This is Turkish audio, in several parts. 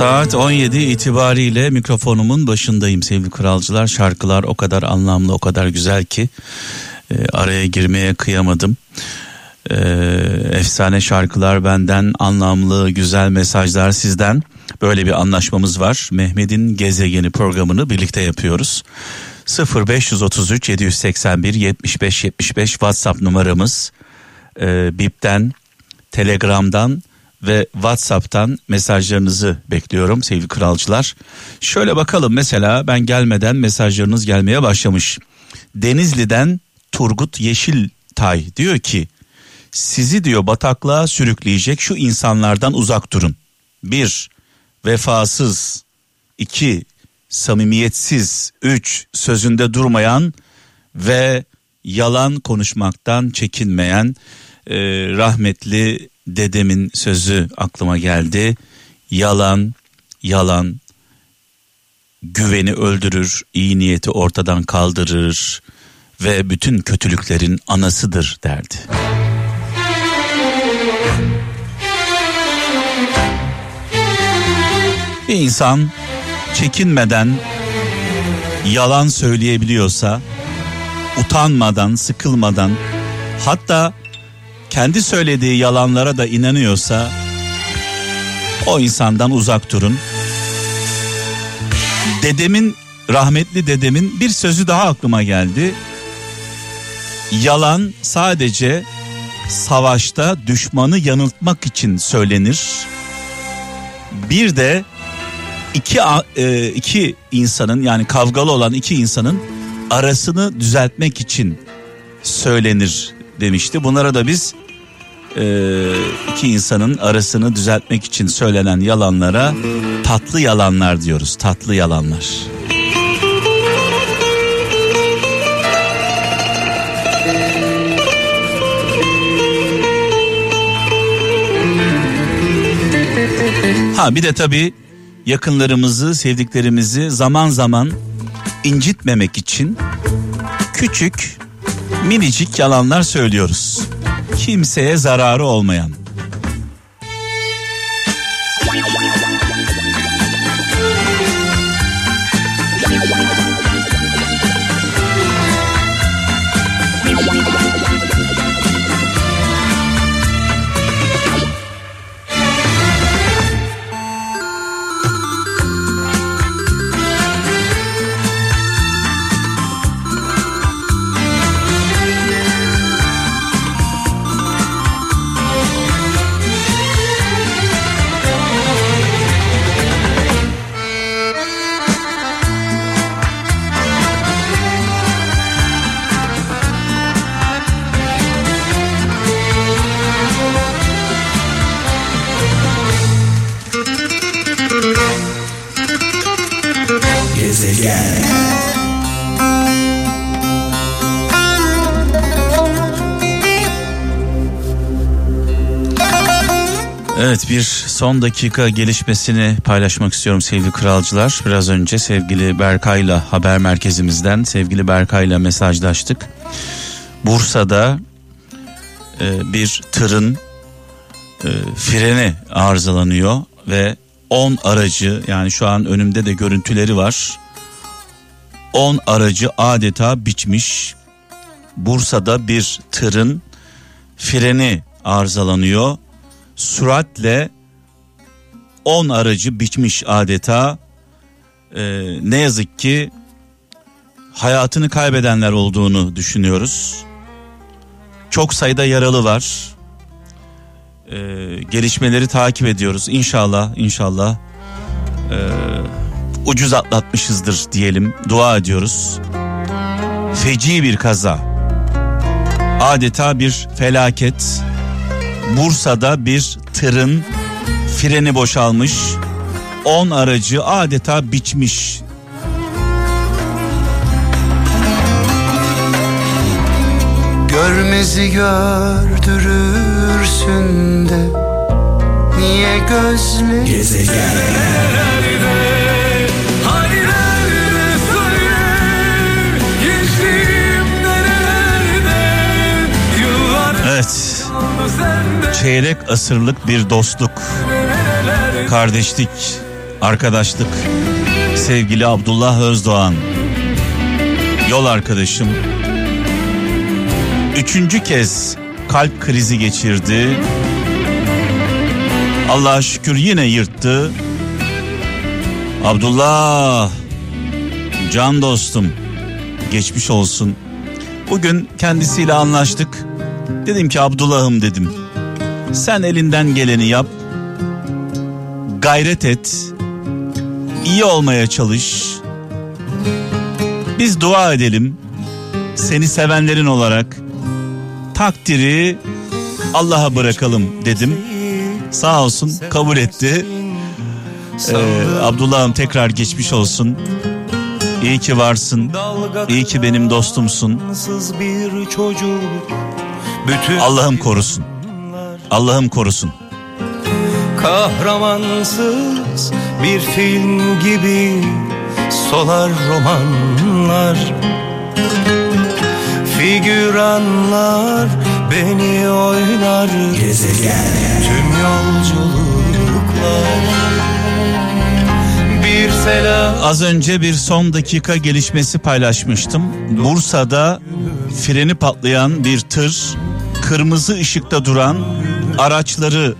Saat 17 itibariyle mikrofonumun başındayım sevgili kralcılar. Şarkılar o kadar anlamlı, o kadar güzel ki e, araya girmeye kıyamadım. E, efsane şarkılar benden, anlamlı, güzel mesajlar sizden. Böyle bir anlaşmamız var. Mehmet'in Gezegeni programını birlikte yapıyoruz. 0533 781 75 75 WhatsApp numaramız. E, Bip'ten, Telegram'dan ve WhatsApp'tan mesajlarınızı bekliyorum sevgili kralcılar. Şöyle bakalım mesela ben gelmeden mesajlarınız gelmeye başlamış. Denizli'den Turgut Yeşiltay diyor ki sizi diyor bataklığa sürükleyecek şu insanlardan uzak durun. Bir, vefasız. iki samimiyetsiz. Üç, sözünde durmayan ve yalan konuşmaktan çekinmeyen e, rahmetli dedemin sözü aklıma geldi. Yalan, yalan güveni öldürür, iyi niyeti ortadan kaldırır ve bütün kötülüklerin anasıdır derdi. Bir insan çekinmeden yalan söyleyebiliyorsa, utanmadan, sıkılmadan, hatta kendi söylediği yalanlara da inanıyorsa o insandan uzak durun. Dedemin rahmetli dedemin bir sözü daha aklıma geldi. Yalan sadece savaşta düşmanı yanıltmak için söylenir. Bir de iki e, iki insanın yani kavgalı olan iki insanın arasını düzeltmek için söylenir demişti. Bunlara da biz e, iki insanın arasını düzeltmek için söylenen yalanlara tatlı yalanlar diyoruz. Tatlı yalanlar. Ha bir de tabii yakınlarımızı, sevdiklerimizi zaman zaman incitmemek için küçük minicik yalanlar söylüyoruz. Kimseye zararı olmayan. Bir son dakika gelişmesini paylaşmak istiyorum sevgili kralcılar. Biraz önce sevgili Berkay'la haber merkezimizden sevgili Berkay'la mesajlaştık. Bursa'da e, bir tırın e, freni arızalanıyor ve 10 aracı yani şu an önümde de görüntüleri var. 10 aracı adeta biçmiş. Bursa'da bir tırın freni arızalanıyor süratle 10 aracı biçmiş adeta. Ee, ne yazık ki hayatını kaybedenler olduğunu düşünüyoruz. Çok sayıda yaralı var. Ee, gelişmeleri takip ediyoruz. İnşallah, inşallah e, ucuz atlatmışızdır diyelim. Dua ediyoruz. Feci bir kaza. Adeta bir felaket. Bursa'da bir tırın freni boşalmış. 10 aracı adeta biçmiş. Görmezi gördürürsün de Niye nerelerde Yıllar Evet çeyrek asırlık bir dostluk, kardeşlik, arkadaşlık. Sevgili Abdullah Özdoğan, yol arkadaşım. Üçüncü kez kalp krizi geçirdi. Allah'a şükür yine yırttı. Abdullah, can dostum, geçmiş olsun. Bugün kendisiyle anlaştık. Dedim ki Abdullah'ım dedim. Sen elinden geleni yap. Gayret et. iyi olmaya çalış. Biz dua edelim. Seni sevenlerin olarak takdiri Allah'a bırakalım dedim. Sağ olsun kabul etti. Ee, Abdullah'ım tekrar geçmiş olsun. İyi ki varsın. İyi ki benim dostumsun. Sız bir çocuk Bütün Allah'ım korusun. Allah'ım korusun. Kahramansız bir film gibi solar romanlar Figüranlar beni oynar Gezegen Tüm yolculuklar Az önce bir son dakika gelişmesi paylaşmıştım. Bursa'da freni patlayan bir tır kırmızı ışıkta duran araçları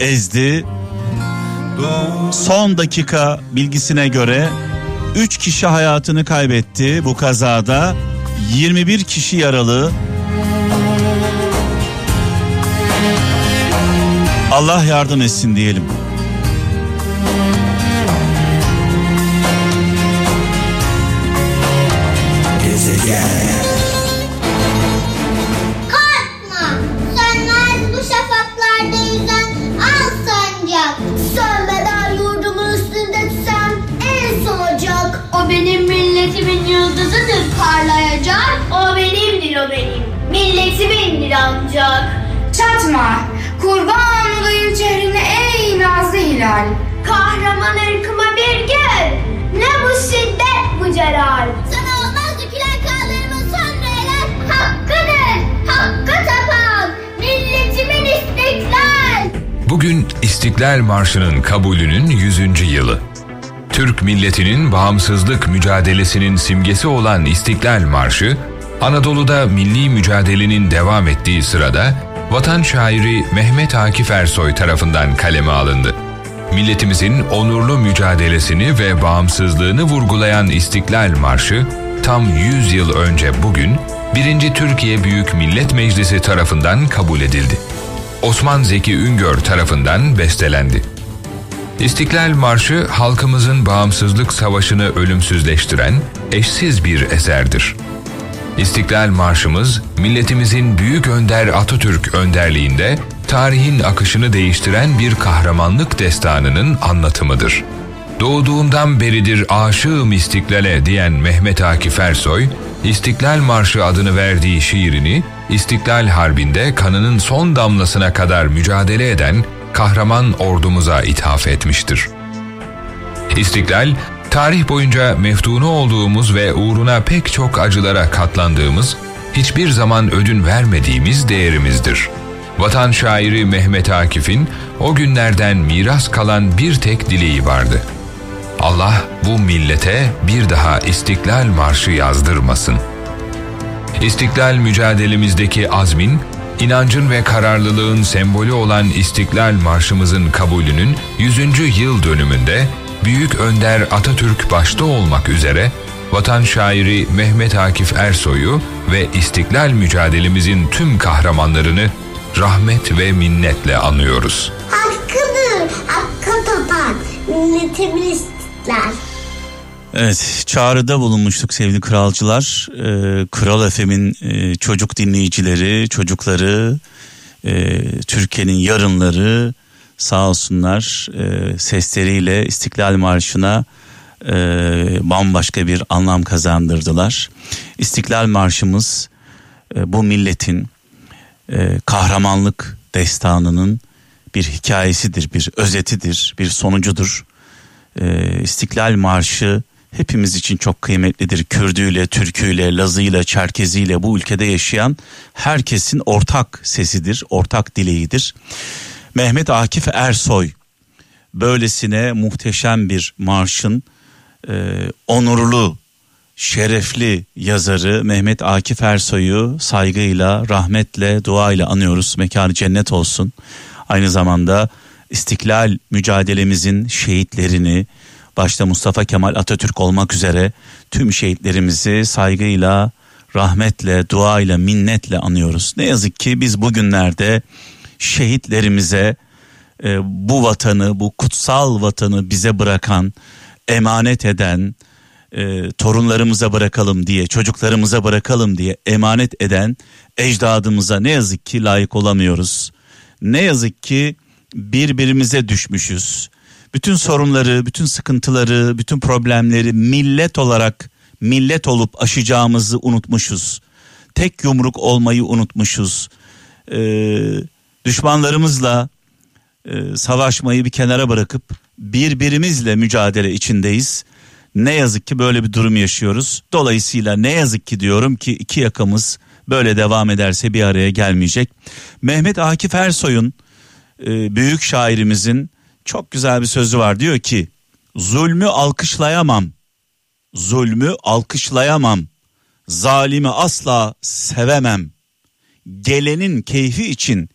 e, ezdi. Son dakika bilgisine göre 3 kişi hayatını kaybetti bu kazada. 21 kişi yaralı. Allah yardım etsin diyelim. Yıldızıdır parlayacak. O benimdir o benim. Milletimindir ancak. Çatma, kurban olayım çehrine ey nazlı hilal. Kahraman ırkıma bir gel. Ne bu şiddet bu celal. Sana olmaz dökülen kanlarımın son veren hakkıdır. Hakkı tapan milletimin istiklal. Bugün İstiklal Marşı'nın kabulünün 100. yılı. Türk milletinin bağımsızlık mücadelesinin simgesi olan İstiklal Marşı, Anadolu'da milli mücadelenin devam ettiği sırada vatan şairi Mehmet Akif Ersoy tarafından kaleme alındı. Milletimizin onurlu mücadelesini ve bağımsızlığını vurgulayan İstiklal Marşı, tam 100 yıl önce bugün 1. Türkiye Büyük Millet Meclisi tarafından kabul edildi. Osman Zeki Üngör tarafından bestelendi. İstiklal Marşı halkımızın bağımsızlık savaşını ölümsüzleştiren eşsiz bir eserdir. İstiklal Marşımız milletimizin büyük önder Atatürk önderliğinde tarihin akışını değiştiren bir kahramanlık destanının anlatımıdır. Doğduğumdan beridir aşığım istiklale diyen Mehmet Akif Ersoy, İstiklal Marşı adını verdiği şiirini İstiklal Harbi'nde kanının son damlasına kadar mücadele eden kahraman ordumuza ithaf etmiştir. İstiklal, tarih boyunca meftunu olduğumuz ve uğruna pek çok acılara katlandığımız, hiçbir zaman ödün vermediğimiz değerimizdir. Vatan şairi Mehmet Akif'in o günlerden miras kalan bir tek dileği vardı. Allah bu millete bir daha İstiklal Marşı yazdırmasın. İstiklal mücadelemizdeki azmin, inancın ve kararlılığın sembolü olan İstiklal Marşımızın kabulünün 100. yıl dönümünde Büyük Önder Atatürk başta olmak üzere vatan şairi Mehmet Akif Ersoy'u ve İstiklal mücadelemizin tüm kahramanlarını rahmet ve minnetle anıyoruz. Hakkıdır. Hakkı tapan milletimin istiklal. Evet çağrıda bulunmuştuk sevgili kralcılar. Ee, Kral FM'in e, çocuk dinleyicileri, çocukları, e, Türkiye'nin yarınları sağ olsunlar e, sesleriyle İstiklal Marşı'na e, bambaşka bir anlam kazandırdılar. İstiklal Marşımız e, bu milletin e, kahramanlık destanının bir hikayesidir, bir özetidir, bir sonucudur. E, İstiklal Marşı hepimiz için çok kıymetlidir. Kürdüyle, Türküyle, Lazıyla, Çerkeziyle bu ülkede yaşayan herkesin ortak sesidir, ortak dileğidir. Mehmet Akif Ersoy böylesine muhteşem bir marşın e, onurlu, şerefli yazarı Mehmet Akif Ersoy'u saygıyla, rahmetle, duayla anıyoruz. Mekanı cennet olsun. Aynı zamanda istiklal mücadelemizin şehitlerini, başta Mustafa Kemal Atatürk olmak üzere tüm şehitlerimizi saygıyla, rahmetle, duayla, minnetle anıyoruz. Ne yazık ki biz bugünlerde şehitlerimize e, bu vatanı, bu kutsal vatanı bize bırakan, emanet eden, e, torunlarımıza bırakalım diye, çocuklarımıza bırakalım diye emanet eden ecdadımıza ne yazık ki layık olamıyoruz. Ne yazık ki birbirimize düşmüşüz. Bütün sorunları, bütün sıkıntıları, bütün problemleri millet olarak millet olup aşacağımızı unutmuşuz. Tek yumruk olmayı unutmuşuz. Ee, düşmanlarımızla e, savaşmayı bir kenara bırakıp birbirimizle mücadele içindeyiz. Ne yazık ki böyle bir durum yaşıyoruz. Dolayısıyla ne yazık ki diyorum ki iki yakamız böyle devam ederse bir araya gelmeyecek. Mehmet Akif Ersoy'un e, büyük şairimizin çok güzel bir sözü var. Diyor ki zulmü alkışlayamam. Zulmü alkışlayamam. Zalimi asla sevemem. Gelenin keyfi için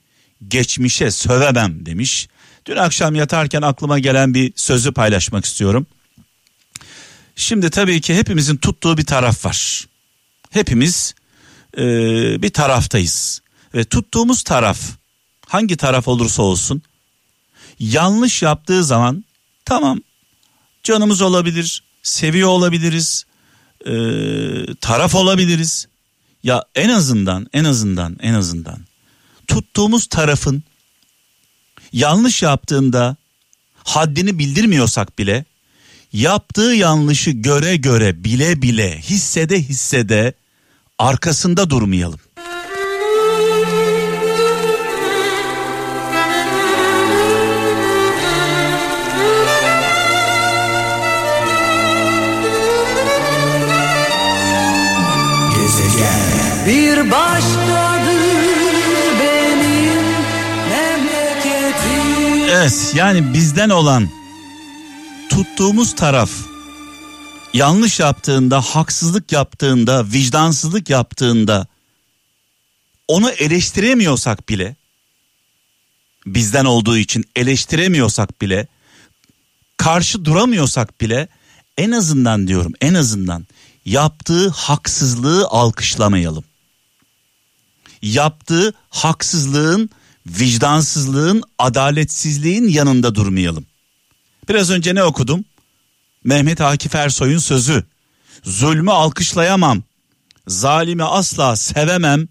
geçmişe sövemem demiş. Dün akşam yatarken aklıma gelen bir sözü paylaşmak istiyorum. Şimdi tabii ki hepimizin tuttuğu bir taraf var. Hepimiz e, bir taraftayız. Ve tuttuğumuz taraf hangi taraf olursa olsun yanlış yaptığı zaman tamam canımız olabilir, seviyor olabiliriz, e, taraf olabiliriz. Ya en azından en azından en azından tuttuğumuz tarafın yanlış yaptığında haddini bildirmiyorsak bile yaptığı yanlışı göre göre bile bile hissede hissede arkasında durmayalım. Evet yani bizden olan tuttuğumuz taraf yanlış yaptığında, haksızlık yaptığında, vicdansızlık yaptığında onu eleştiremiyorsak bile bizden olduğu için eleştiremiyorsak bile karşı duramıyorsak bile en azından diyorum en azından yaptığı haksızlığı alkışlamayalım. Yaptığı haksızlığın, vicdansızlığın, adaletsizliğin yanında durmayalım. Biraz önce ne okudum? Mehmet Akif Ersoy'un sözü. Zulmü alkışlayamam. Zalimi asla sevemem.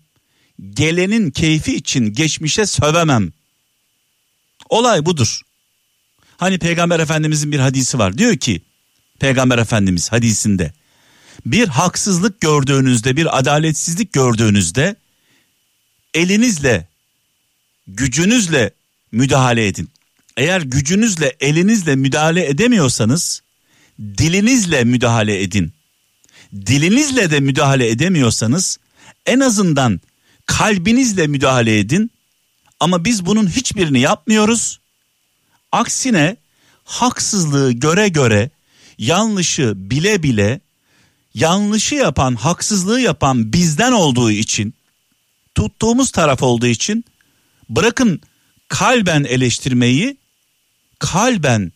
Gelenin keyfi için geçmişe sövemem. Olay budur. Hani Peygamber Efendimizin bir hadisi var. Diyor ki Peygamber Efendimiz hadisinde bir haksızlık gördüğünüzde, bir adaletsizlik gördüğünüzde elinizle, gücünüzle müdahale edin. Eğer gücünüzle, elinizle müdahale edemiyorsanız dilinizle müdahale edin. Dilinizle de müdahale edemiyorsanız en azından kalbinizle müdahale edin. Ama biz bunun hiçbirini yapmıyoruz. Aksine haksızlığı göre göre, yanlışı bile bile, yanlışı yapan, haksızlığı yapan bizden olduğu için, tuttuğumuz taraf olduğu için bırakın kalben eleştirmeyi, kalben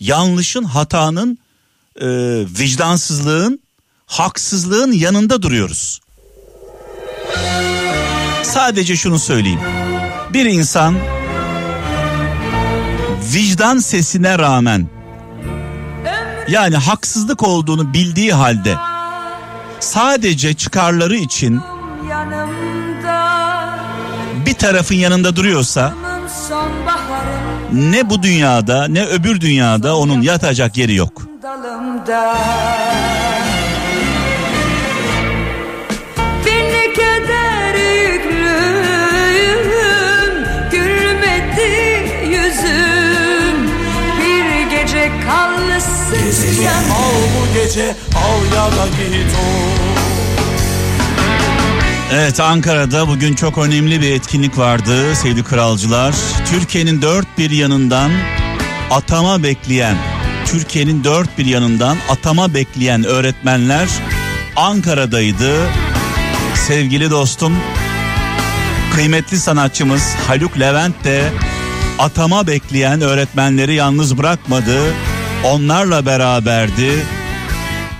yanlışın, hatanın, e, vicdansızlığın, haksızlığın yanında duruyoruz. Sadece şunu söyleyeyim. Bir insan vicdan sesine rağmen yani haksızlık olduğunu bildiği halde sadece çıkarları için tarafın yanında duruyorsa ne bu dünyada ne öbür dünyada onun yatacak yeri yok. Gezegen al bu gece al ya da git ol. Evet Ankara'da bugün çok önemli bir etkinlik vardı sevgili kralcılar. Türkiye'nin dört bir yanından atama bekleyen, Türkiye'nin dört bir yanından atama bekleyen öğretmenler Ankara'daydı. Sevgili dostum, kıymetli sanatçımız Haluk Levent de atama bekleyen öğretmenleri yalnız bırakmadı. Onlarla beraberdi.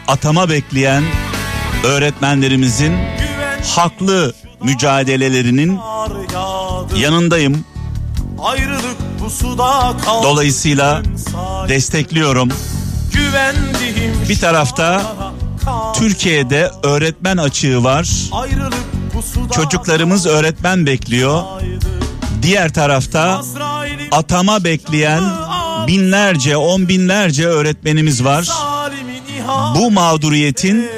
Atama bekleyen öğretmenlerimizin haklı mücadelelerinin yanındayım. Ayrılık bu suda kal Dolayısıyla destekliyorum. Güvendiğim Bir tarafta Türkiye'de öğretmen açığı var. Çocuklarımız öğretmen bekliyor. Diğer tarafta atama bekleyen binlerce, on binlerce öğretmenimiz var. Bu mağduriyetin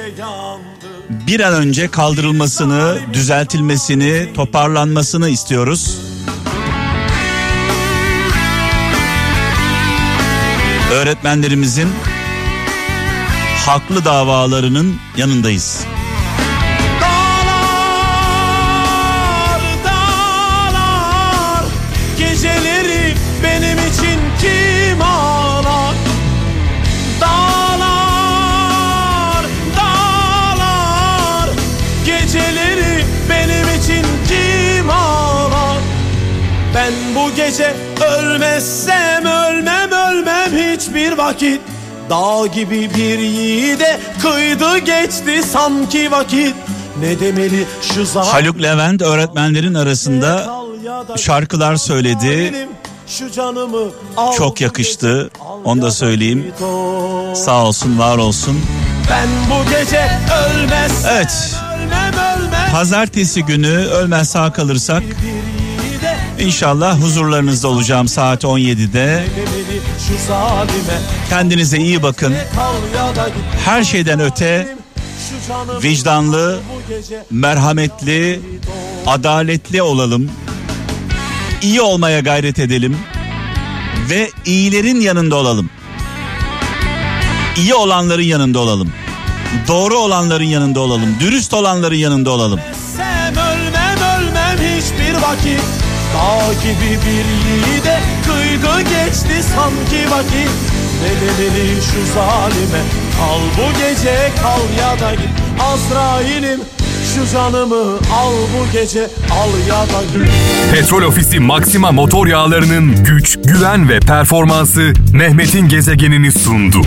bir an önce kaldırılmasını, düzeltilmesini, toparlanmasını istiyoruz. Öğretmenlerimizin haklı davalarının yanındayız. Ölmezsem ölmem ölmem hiçbir vakit Dağ gibi bir yiğide kıydı geçti sanki vakit Ne demeli şu zalim Haluk Levent öğretmenlerin arasında şarkılar söyledi. Çok yakıştı. Onu da söyleyeyim. Sağ olsun, var olsun. Ben bu gece ölmez Evet. Pazartesi günü ölmez sağ kalırsak inşallah huzurlarınızda olacağım saat 17'de. demeli şu zalime Kendinize iyi bakın. Her şeyden öte vicdanlı, merhametli, adaletli olalım. İyi olmaya gayret edelim ve iyilerin yanında olalım. İyi olanların yanında olalım. Doğru olanların yanında olalım. Dürüst olanların yanında olalım. Ölmem ölmem hiçbir vakit Dağ gibi bir yiğide kıydı geçti sanki vakit. Ne demeli şu zalime Kal bu gece kal ya da git. Azrail'im şu canımı al bu gece al ya da git. Petrol Ofisi Maxima motor yağlarının güç, güven ve performansı Mehmet'in gezegenini sundu.